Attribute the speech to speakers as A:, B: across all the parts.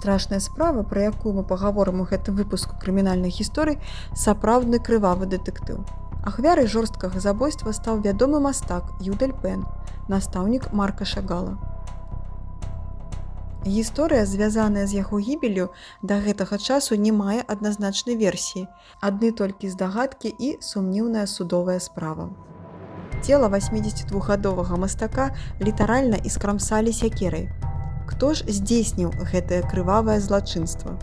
A: Страшная справа, пра якую мы пагаворым у гэтым выпуску крымінальнай гісторыі, сапраўдны крывавы дэтэктыў. Ахвярай жорсткага забойства стаў вядомы мастак Юдаль Пен, настаўнік Марка Шагала. Гісторыя, звязаная з яго гібелю, да гэтага часу не мае адназначнай версіі, адны толькі здагадкі і сумніўная судовая справа. Цела 82гадовага мастака літаральна іскрамсалі сякерай. Хто ж здзейсніў гэтае крывавае злачынства?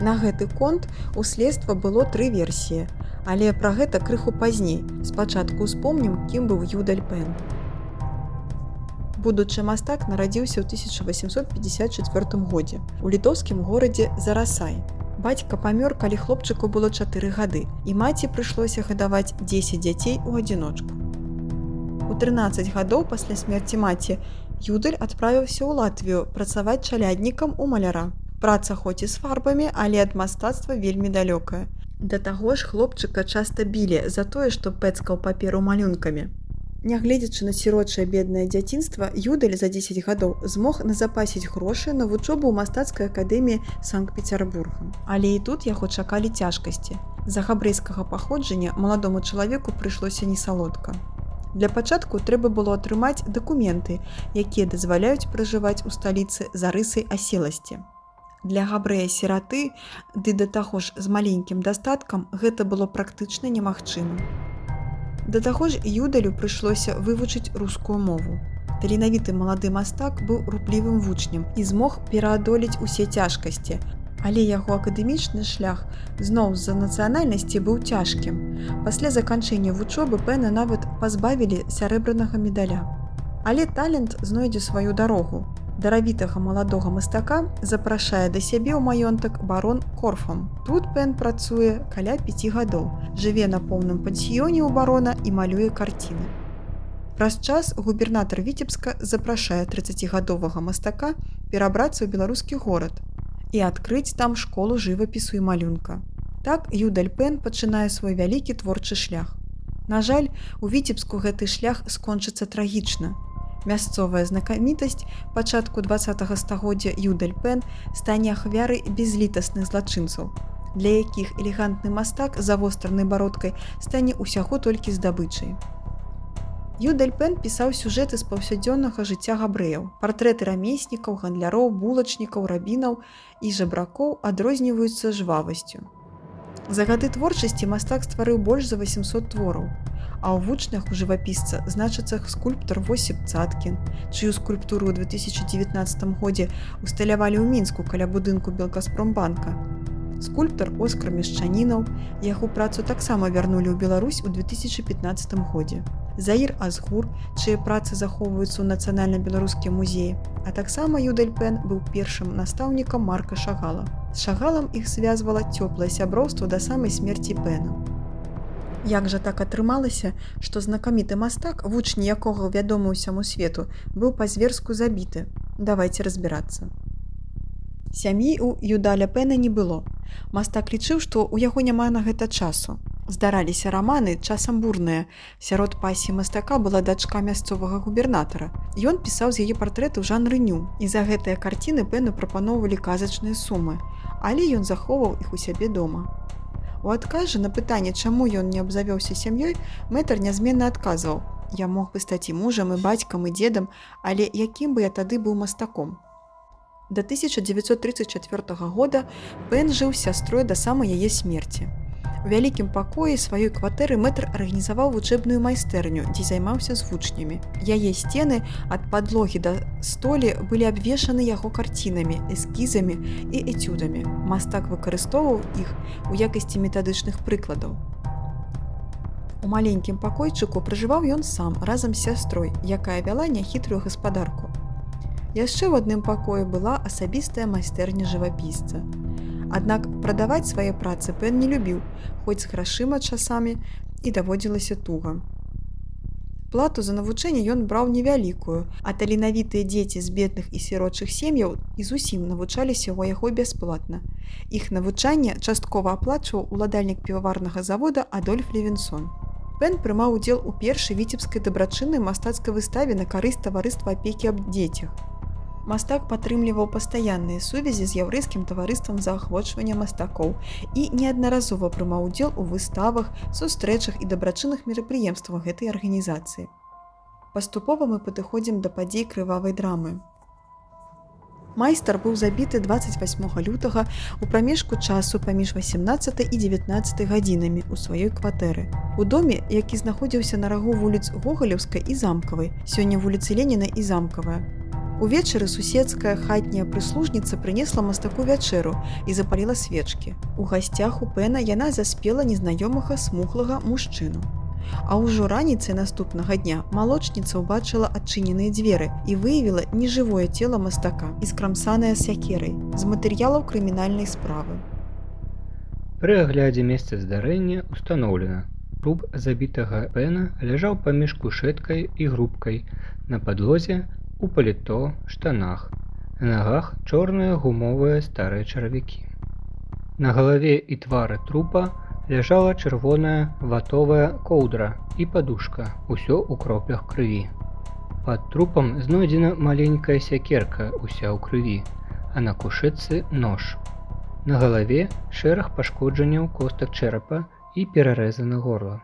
A: На гэты конт у следства было тры версіі, але пра гэта крыху пазней. Спачатку успомнім, кім быў Юдаль Пен будучы мастак нарадзіўся ў 1854 годзе у літоўскім горадзе зарасай бацька памёр калі хлопчыку было чатыры гады і маці прыйшлося гадаваць 10 дзяцей у адзіночку у 13 гадоў пасля смерці маці юдаль адправіўся ў латвію працаваць чаляднікам у маляра праца хоць і з фарбамі але ад мастацтва вельмі далёкая да таго ж хлопчыка часта білі за тое што пэцкаў паперу малюнкамі Нягледзячы на сірочае беднае дзяцінства юдаль за 10 гадоў змог назапасіць грошы на вучобу ў мастацкай акадэміі санкт-петербурга. Але і тут яго чакалі цяжкасці. За габрэйскага паходжання маладому чалавеку прыйшлося не салодка. Для пачатку трэба было атрымаць дакументы, якія дазваляюць пражываць у сталіцы за рысай аселасці. Для габрэя сіраты, ды да таго ж з маленькім дастаткам гэта было практычна немагчыма. Да таго ж юдалю прыйшлося вывучыць рускую мову. Таленавіты малады мастак быў руплівым вучнем і змог пераадолець усе цяжкасці. Але яго акадэмічны шлях зноў з-за нацыянальнасці быў цяжкім. Пасля заканчэння вучобы пэна нават пазбавілі сярэбранага медаля. Але талент знойдзе сваю дарогу даравітага маладога мастака запрашае да сябе ў маёнтак барон корфам. Тут Пен працуе каля 5 гадоў, жыве на поўным пансіёне ў барона і малюе карціны. Праз час губернатар віцебска запрашае 30гадовага мастака перабрацца ў беларускі горад і адкрыць там школу жывапісу і малюнка. Так Юдаль Пен пачынае свой вялікі творчы шлях. На жаль, у віцебску гэты шлях скончыцца трагічна, Мясцовая знакамітасць пачатку два стагоддзя Юдаль Пен стане ахвярай безлітасных злачынцаў, для якіх элегантны мастак за востранай бародкай стане ўсяго толькі здабычай. Юдаль Пен пісаў сюжэты з паўсядзённага жыцця габрэяў. Партрэты рамеснікаў, гандляроў, булачнікаў, рабінаў і жабракоў адрозніваюцца жвавасцю. За гады творчасці мастак стварыў больш за 800 твораў а ў вучнях у жывапісца значыцца скульптар Восіп Цаткін, чыю скульптуру ў 2019 годзе усталявалі ў мінску каля будынку Белкаспромбанка. Скульптар Оскар Мешчанінаў яго працу таксама вярнулі ў Беларусь у 2015 годзе. Заір Азгур, чые працы захоўваюцца ў нацыянальна-беларускім музеі, а таксама Юдаль Пен быў першым настаўнікам Марка Шагала. З шагалам іх звязвала цёплае сяброўства да самай смерці Пена. Як жа так атрымалася, што знакаміты мастак, вучні якога вядома ўсяму свету, быў па-зверску забіты. Давайте разбірацца. Сям'і у Юдаля Пэна не было. Мастак лічыў, што ў яго няма на гэта часу. Здараліся раманы часам бурныя. Сярод пасі мастака была дачка мясцовага губернатара. Ён пісаў з яе партрэты ў жанры ню. І за гэтыя карціны Пэну прапаноўвалі казачныя сумы, але ён захоўваў іх у сябе дома. У адкажы на пытанне, чаму ён не абзавёўся сям'ёй, мэтр нязменна адказваў: Я мог бы стаць і мужам і бацькам і дзедам, але якім бы я тады быў мастаком. Да 1934 года Пен жыў сястрой да самай яе смерці. У вялікім пакоі сваёй кватэры мэтр арганізаваў вучэбную майстэрню, дзе займаўся з вучнямі. Яе сцены ад падлогі да столі былі абвешаны яго карцінамі, эскізамі і эцюдамі. Мастак выкарыстоўваў іх у якасці метадычных прыкладаў. У маленькім пакойчыку пражываў ён сам разам з сястрой, якая вяла няхітрую гаспадарку. Яшчэ ў адным пакоі была асабістая майстэрня жывапісца. Аднак прадаваць свае працы Пен не любіў, хоць з грашыма часамі і даводзілася туга. Плату за навучэнне ён браў невялікую, а таленавітыя дзеці з бедных і сірочых сем'яў і зусім навучаліся ў яго бясплатна. Іх навучанне часткова аплачваў уладальнік піваварнага завода Адольф Левінсон. Пен прымаў удзел у першай віцебскай дабрачыннай мастацкай выставе на карысць таварыства апекі аб дзецях. Мастак падтрымліваў пастаянныя сувязі з яўрэйскім таварыствам заахвочвання мастакоў і неаднаразова прымаў удзел у выставах, сустрэчах і дабрачынных мерапрыемствах гэтай арганізацыі. Паступова мы падыходзім да падзей крывавай драмы. Майстар быў забіты 28 лютага у прамежку часу паміж 18 і 19 гадзінамі ў сваёй кватэры. У доме, які знаходзіўся на рагу вуліц Гогалеўскай і замкавай, сёння вуліцы Леніна і замкавая. Увечары суседская хатняя прыслужніца прынесла мастаку вячэру і запаліла свечкі. У гасцях у пэна яна заспела незнаёмага смухлага мужчыну. А ўжо раніцай наступнага дня малочніца ўбачыла адчыненыя дзверы і выявіла нежывое цело мастака і скрамсаная сякерай з матэрыялаў крымінальнай справы.
B: Пры аглядзе месца здарэння установлена. Труп забітага пэна ляжаў паміж кушэткай і грубкай на падлозе у паліто штанах. На нагах чорныя гумовыя старыя чаравікі. На галаве і твары трупа, ляжала чырвоная ватовая коўдра і падушка усё ў кроплях крыві под трупам знойдзена маленькая сякерка уся ў крыві а на кушыцы нож на галаве шэраг пашкоджанняў костак чэрапа і перарэзана горла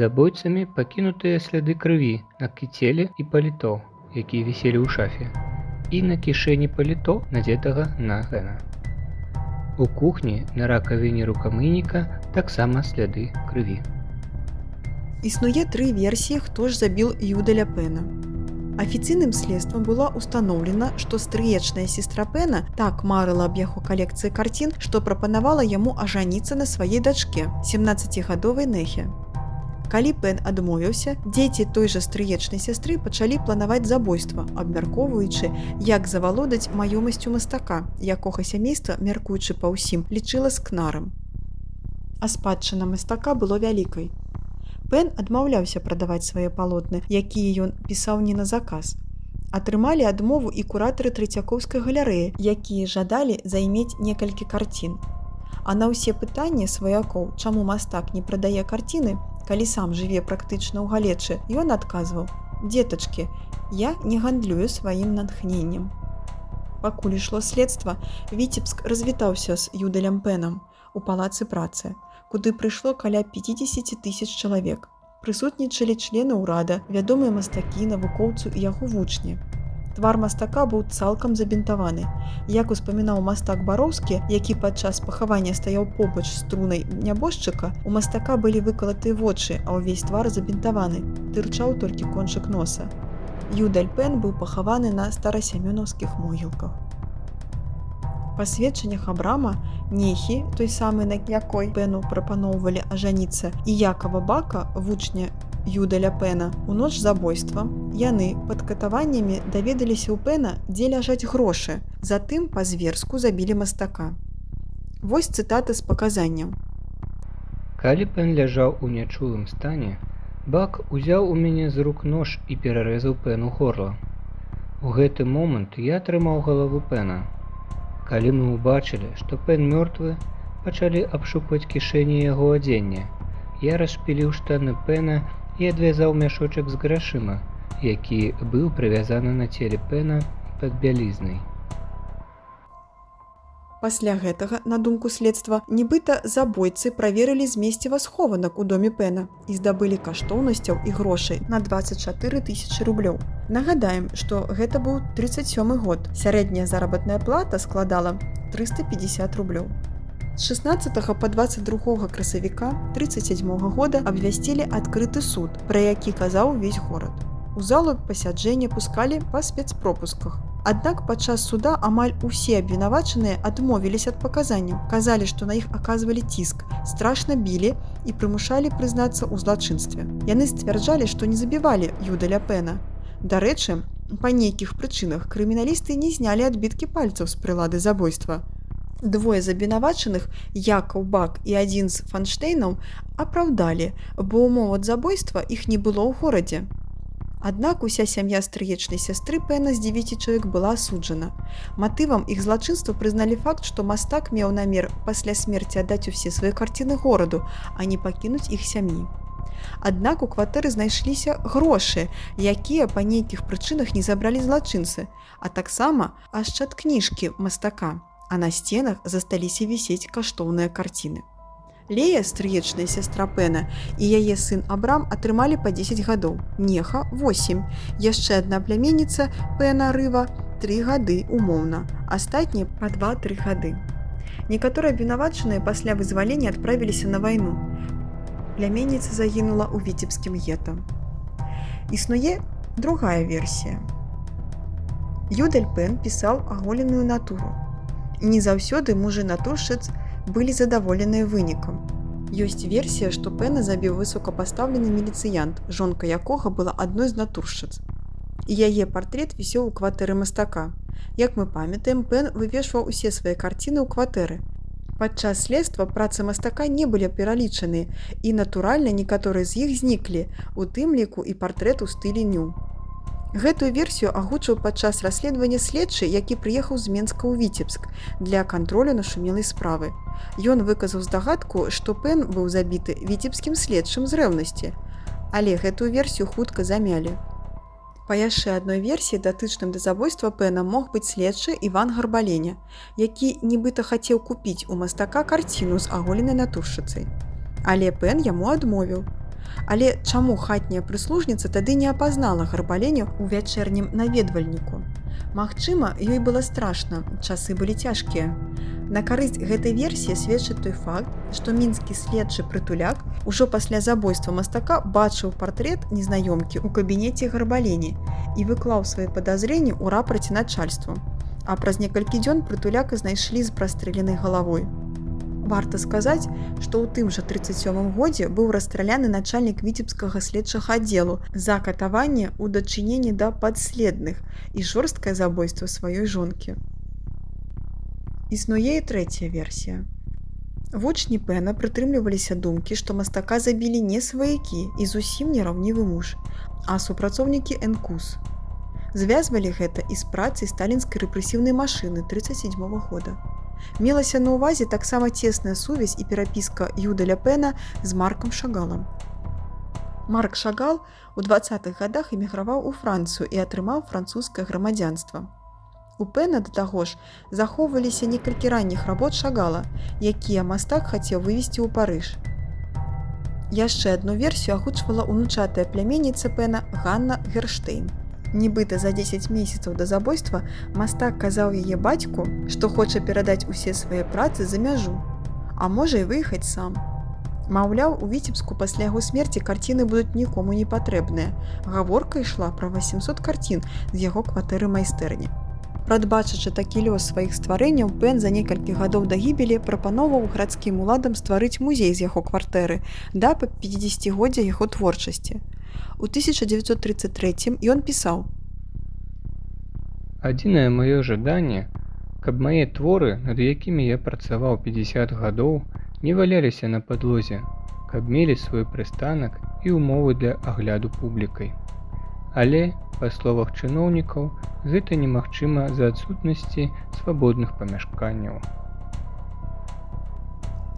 B: забойцамі пакінутыя сляды крыві на кіцеле і паліто якія віселі ў шафе і на кішэні паліто надзетага на гэна У кухні на ракавіне рукамыніка таксама сляды крыві.
A: Існуе тры версіі, хто ж забіў Юдаля Пэна. Афіцыйным следствам была ўстаноўлена, што стрыечная сестра Пэна так марыла аб яго калекцыі карцін, што прапанавала яму ажаніцца на сваей дачке 17гадовай нэхе калі пен адмовіўся. Дзеці той жа стрыечнай сястры пачалі планаваць забойства абмяркоўваючы як завалодаць маёмасцю мастака якога сямейства мяркуючы па ўсім лічыла з кнарам а спадчына мастака было вялікай. Пен адмаўляўся прадаваць свае палотны якія ён пісаў не на заказ. Атрымалі адмову і куратары трыцякоўскай галерэі якія жадалі займець некалькі карцін. А на ўсе пытанні сваякоў чаму мастак не прадае карціны калі сам жыве практычна ў галечы ён адказваў детачки я не гандлюю сваім натхненнем пакуль ішло следства віцебск развітаўся з юдалем пенам у палацы працы куды прыйшло каля 50 тысяч чалавек. Прысутнічалі члены ўрада вядомыя мастакі навукоўцу і яго вучні Твар мастака быў цалкам забінтаваны. Як успамінаў мастак бароўскі, які падчас пахавання стаяў побач з трунай нябожчыка, у мастака былі выкалаты вочы, а ўвесь твар забінтаваны, тырчаў толькі кончык носа. Юдаль Пен быў пахаваны на старасямёнаўскіх могілках. Па сведчаннях абрама, нехі, той самы на якой пену прапаноўвалі ажаніцца і якава бака вучня Юдаля Пэна. У ноч забойства яны пад катаваннямі даведаліся ў Пэна, дзе ляжаць грошы. Затым па-зверску забілі мастака. Вось цытата з паказанняў.
B: Калі Пэн ляжаў у нячулым стане, Бак узяў у мяне з рук нож і перарэзаў пэну горла. У гэты момант я атрымаў галаву пэна. Калі мы ўбачылі, што пэн мёртвы, пачалі абшукваць кішэні яго адзення. Я распіліў штаны пэна і адвязаў мяшочак з грашыма, які быў прывязаны на целе пэна пад бялізнай.
A: Пасля гэтага, на думку следства, нібыта забойцы праверылі змесціва схованак у доме пэна і здабылі каштоўнасцяў і грошай на 24 тысячи рублёў. Нагадаем, што гэта быў 37 год. Сярэдняя заработная плата складала 350 рублёў. З 16 по 22 красавіка 37 -го года абвясцілі адкрыты суд, пра які казаў увесь горад. У залу пасяджэння пускалі па спецпропусках. Аднак падчас суда амаль усе абвінавачаныя адмовіліся ад паказанняў, казалі, што на іх аказвалі ціск, страшна білі і прымушалі прызнацца ў злачынстве. Яны сцвярджалі, што не забівалі юдаля пена. Дарэчы, па нейкіх прычынах крыміналісты не знялі адбіткі пальцаў з прылады забойства двое забінавачаных якаў бак і адзін з фанштейнаў апраўдалі бо умоў ад забойства іх не было ў горадзе аднак уся сям'я стрыечнай сястры пэна з 9 чалавек была асуджана матывам іх злачынства прызналі факт што мастак меў намер пасля смерці аддаць усе свае карціны гораду а не пакінуць іх сям'і Аднак у кватэры знайшліся грошы, якія па нейкіх прычынах не забралі злачынцы, а таксама ашчад кніжкі мастака, а на сценах засталіся вісець каштоўныя карціны. Лея, стрыечная сястра Пэна і яе сын Абрам атрымалі па 10 гадоў. Неха 8. Яшчэ адна пляменніца Пэна рыва три гады умоўна, астатнія па два-тры гады. Некаторыя вінавачаныя пасля вызвалення адправіліся на вайну. Пляменніца загінула ў віцебскім гетам. Існуе другая версія. Юдаль Пен пісаў аголеную натуру. Не заўсёды мужы натуршыц былі задаволеныя вынікам. Ёсць версія, што Пэна забіў высокапастаўлены міліцыянт, жонка якога была адной з натуршчыц і яе партрет вісеў у кватэры мастака. Як мы памятаем, Пен вывешваў усе свае карціны ў кватэры. Падчас следства працы мастака не былі пералічаны і, натуральна, некаторыя з іх зніклі, у тым ліку і партрэт у стылі ню. Гэтую версію агучыў падчас расследавання следчы, які прыехаў з Менска ў Віцебск для кантролю нашумелай справы. Ён выказаў здагадку, што Пен быў забіты віцебскім следчым з рэўнасці. Але гэтую версію хутка замялі. Па яшчэ адной версіі датычным да забойства Пэна мог быць следчы Іван Гарбаленя, які нібыта хацеў купіць у мастака карціну з аголенай натуршыцай. Але Пен яму адмовіў. Але чаму хатняя прыслужніца тады не апазнала гарбаленю ў вячэрнім наведвальніку. Магчыма, ёй было страшна, часы былі цяжкія. На карысць гэтай версіі сведчыць той факт, што мінскі следчы прытуляк ужо пасля забойства мастака бачыў партрэт незнаёмкі ў кабінеце гарбалені і выклаў свае падазренні ў рапраце начальству. А праз некалькі дзён прытуляка знайшлі з прастрэленай галавой. Варта сказаць, што ў тым жа 37 годзе быў расстраляны начальнік віцебскага следчага аддзелу за катаванне ў дачыненні да падследных і жорсткае забойства сваёй жонкі. Існуе і трэцяя версія. Вучні Пэна прытрымліваліся думкі, што мастака забілі не сваякі і зусім не раўнівы муж, а супрацоўнікі Энкус. Звязвалі гэта і з працай сталінскай рэпрэсіўнай машыны 37 -го года. Мелася на ўвазе таксама цесная сувязь і перапіска Юдаля Пэна з маркам шагалам. Марк Шагал у двадцатых годах эміграваў у Францыю і атрымаў французскае грамадзянства. У Пэна да таго ж захоўваліся некалькі ранніх работ шагала, якія мастак хацеў вывесці ў Парыж. Яшчэ адну версію агучвала унучатая пляменніца Пэна Ганна Герштейн. Нібыта за 10 месяцаў да забойства мастак казаў яе бацьку, што хоча перадаць усе свае працы за мяжу, а можа і выехаць сам. Маўляў, у віцебску пасля яго смерці карціны будуць нікому не патрэбныя. Гаворка ішла пра 800 карцін з яго кватэры майстэрні. Прадбачачы такі лёс сваіх стварэнняў Пен за некалькі гадоў да гібелі прапановаў гарадскім уладам стварыць музей з яго кватэры да па 50годдзя яго творчасці. У 1933 ён пісаў:
B: Адзінае маё жаданне, каб мае творы, над якімі я працаваў 50 гадоў, не валяліся на падлозе, каб мелі свой прыстанак і ўмовы для агляду публікай. Але па словах чыноўнікаў, гэта немагчыма з-за адсутнасці свабодных памяшканняў.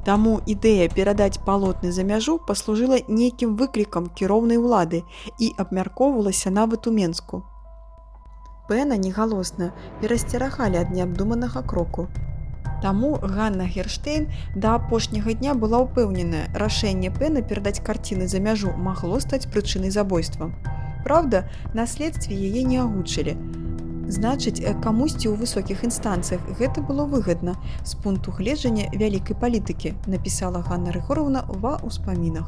A: Таму ідэя перадаць палотны за мяжу паслужыла нейкім выклікам кіроўнай улады і абмяркоўвалася нават у Мску. Пэна негалосна перасцерагалі ад неабдуманага кроку. Таму Ганна Герштейн да апошняга дня была ўпэўненая, рашэнне Пэна перадаць карціны за мяжу магло стаць прычынай забойства. Праўда, наследстве яе не агучылі. Значыць, э, камусьці ў высокіх інстанцыях гэта было выгадна з пункту гледжання вялікай палітыкі, напісала Ганна Рыхоровна ва ўспамінах.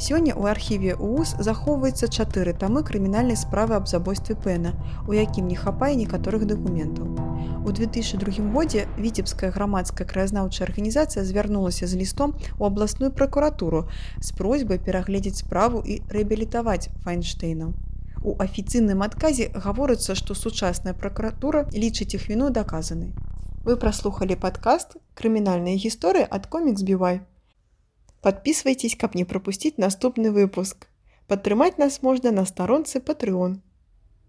A: Сёння ў архіве УУС захоўваецца чатыры тамы крымінальнай справы аб забойстве Пэна, у якім не хапае некаторых дакументаў. У 2002 годзе віцебская грамадская краязнаўчая арганізацыя звярнулася з лістом у абласную пракуратуру з просьбай перагледзець справу і рэабілітаваць файнштейнаў. У афіцыйным адказе гаворыцца, што сучасная пракуратура лічыць іх віну даказанай. Вы праслухалі падкаст крымінальныя гісторыі ад комікс бівай. Подписывайтесь, каб не пропусціць наступны выпуск. Падтрымаць нас можна на старонцы Patreon.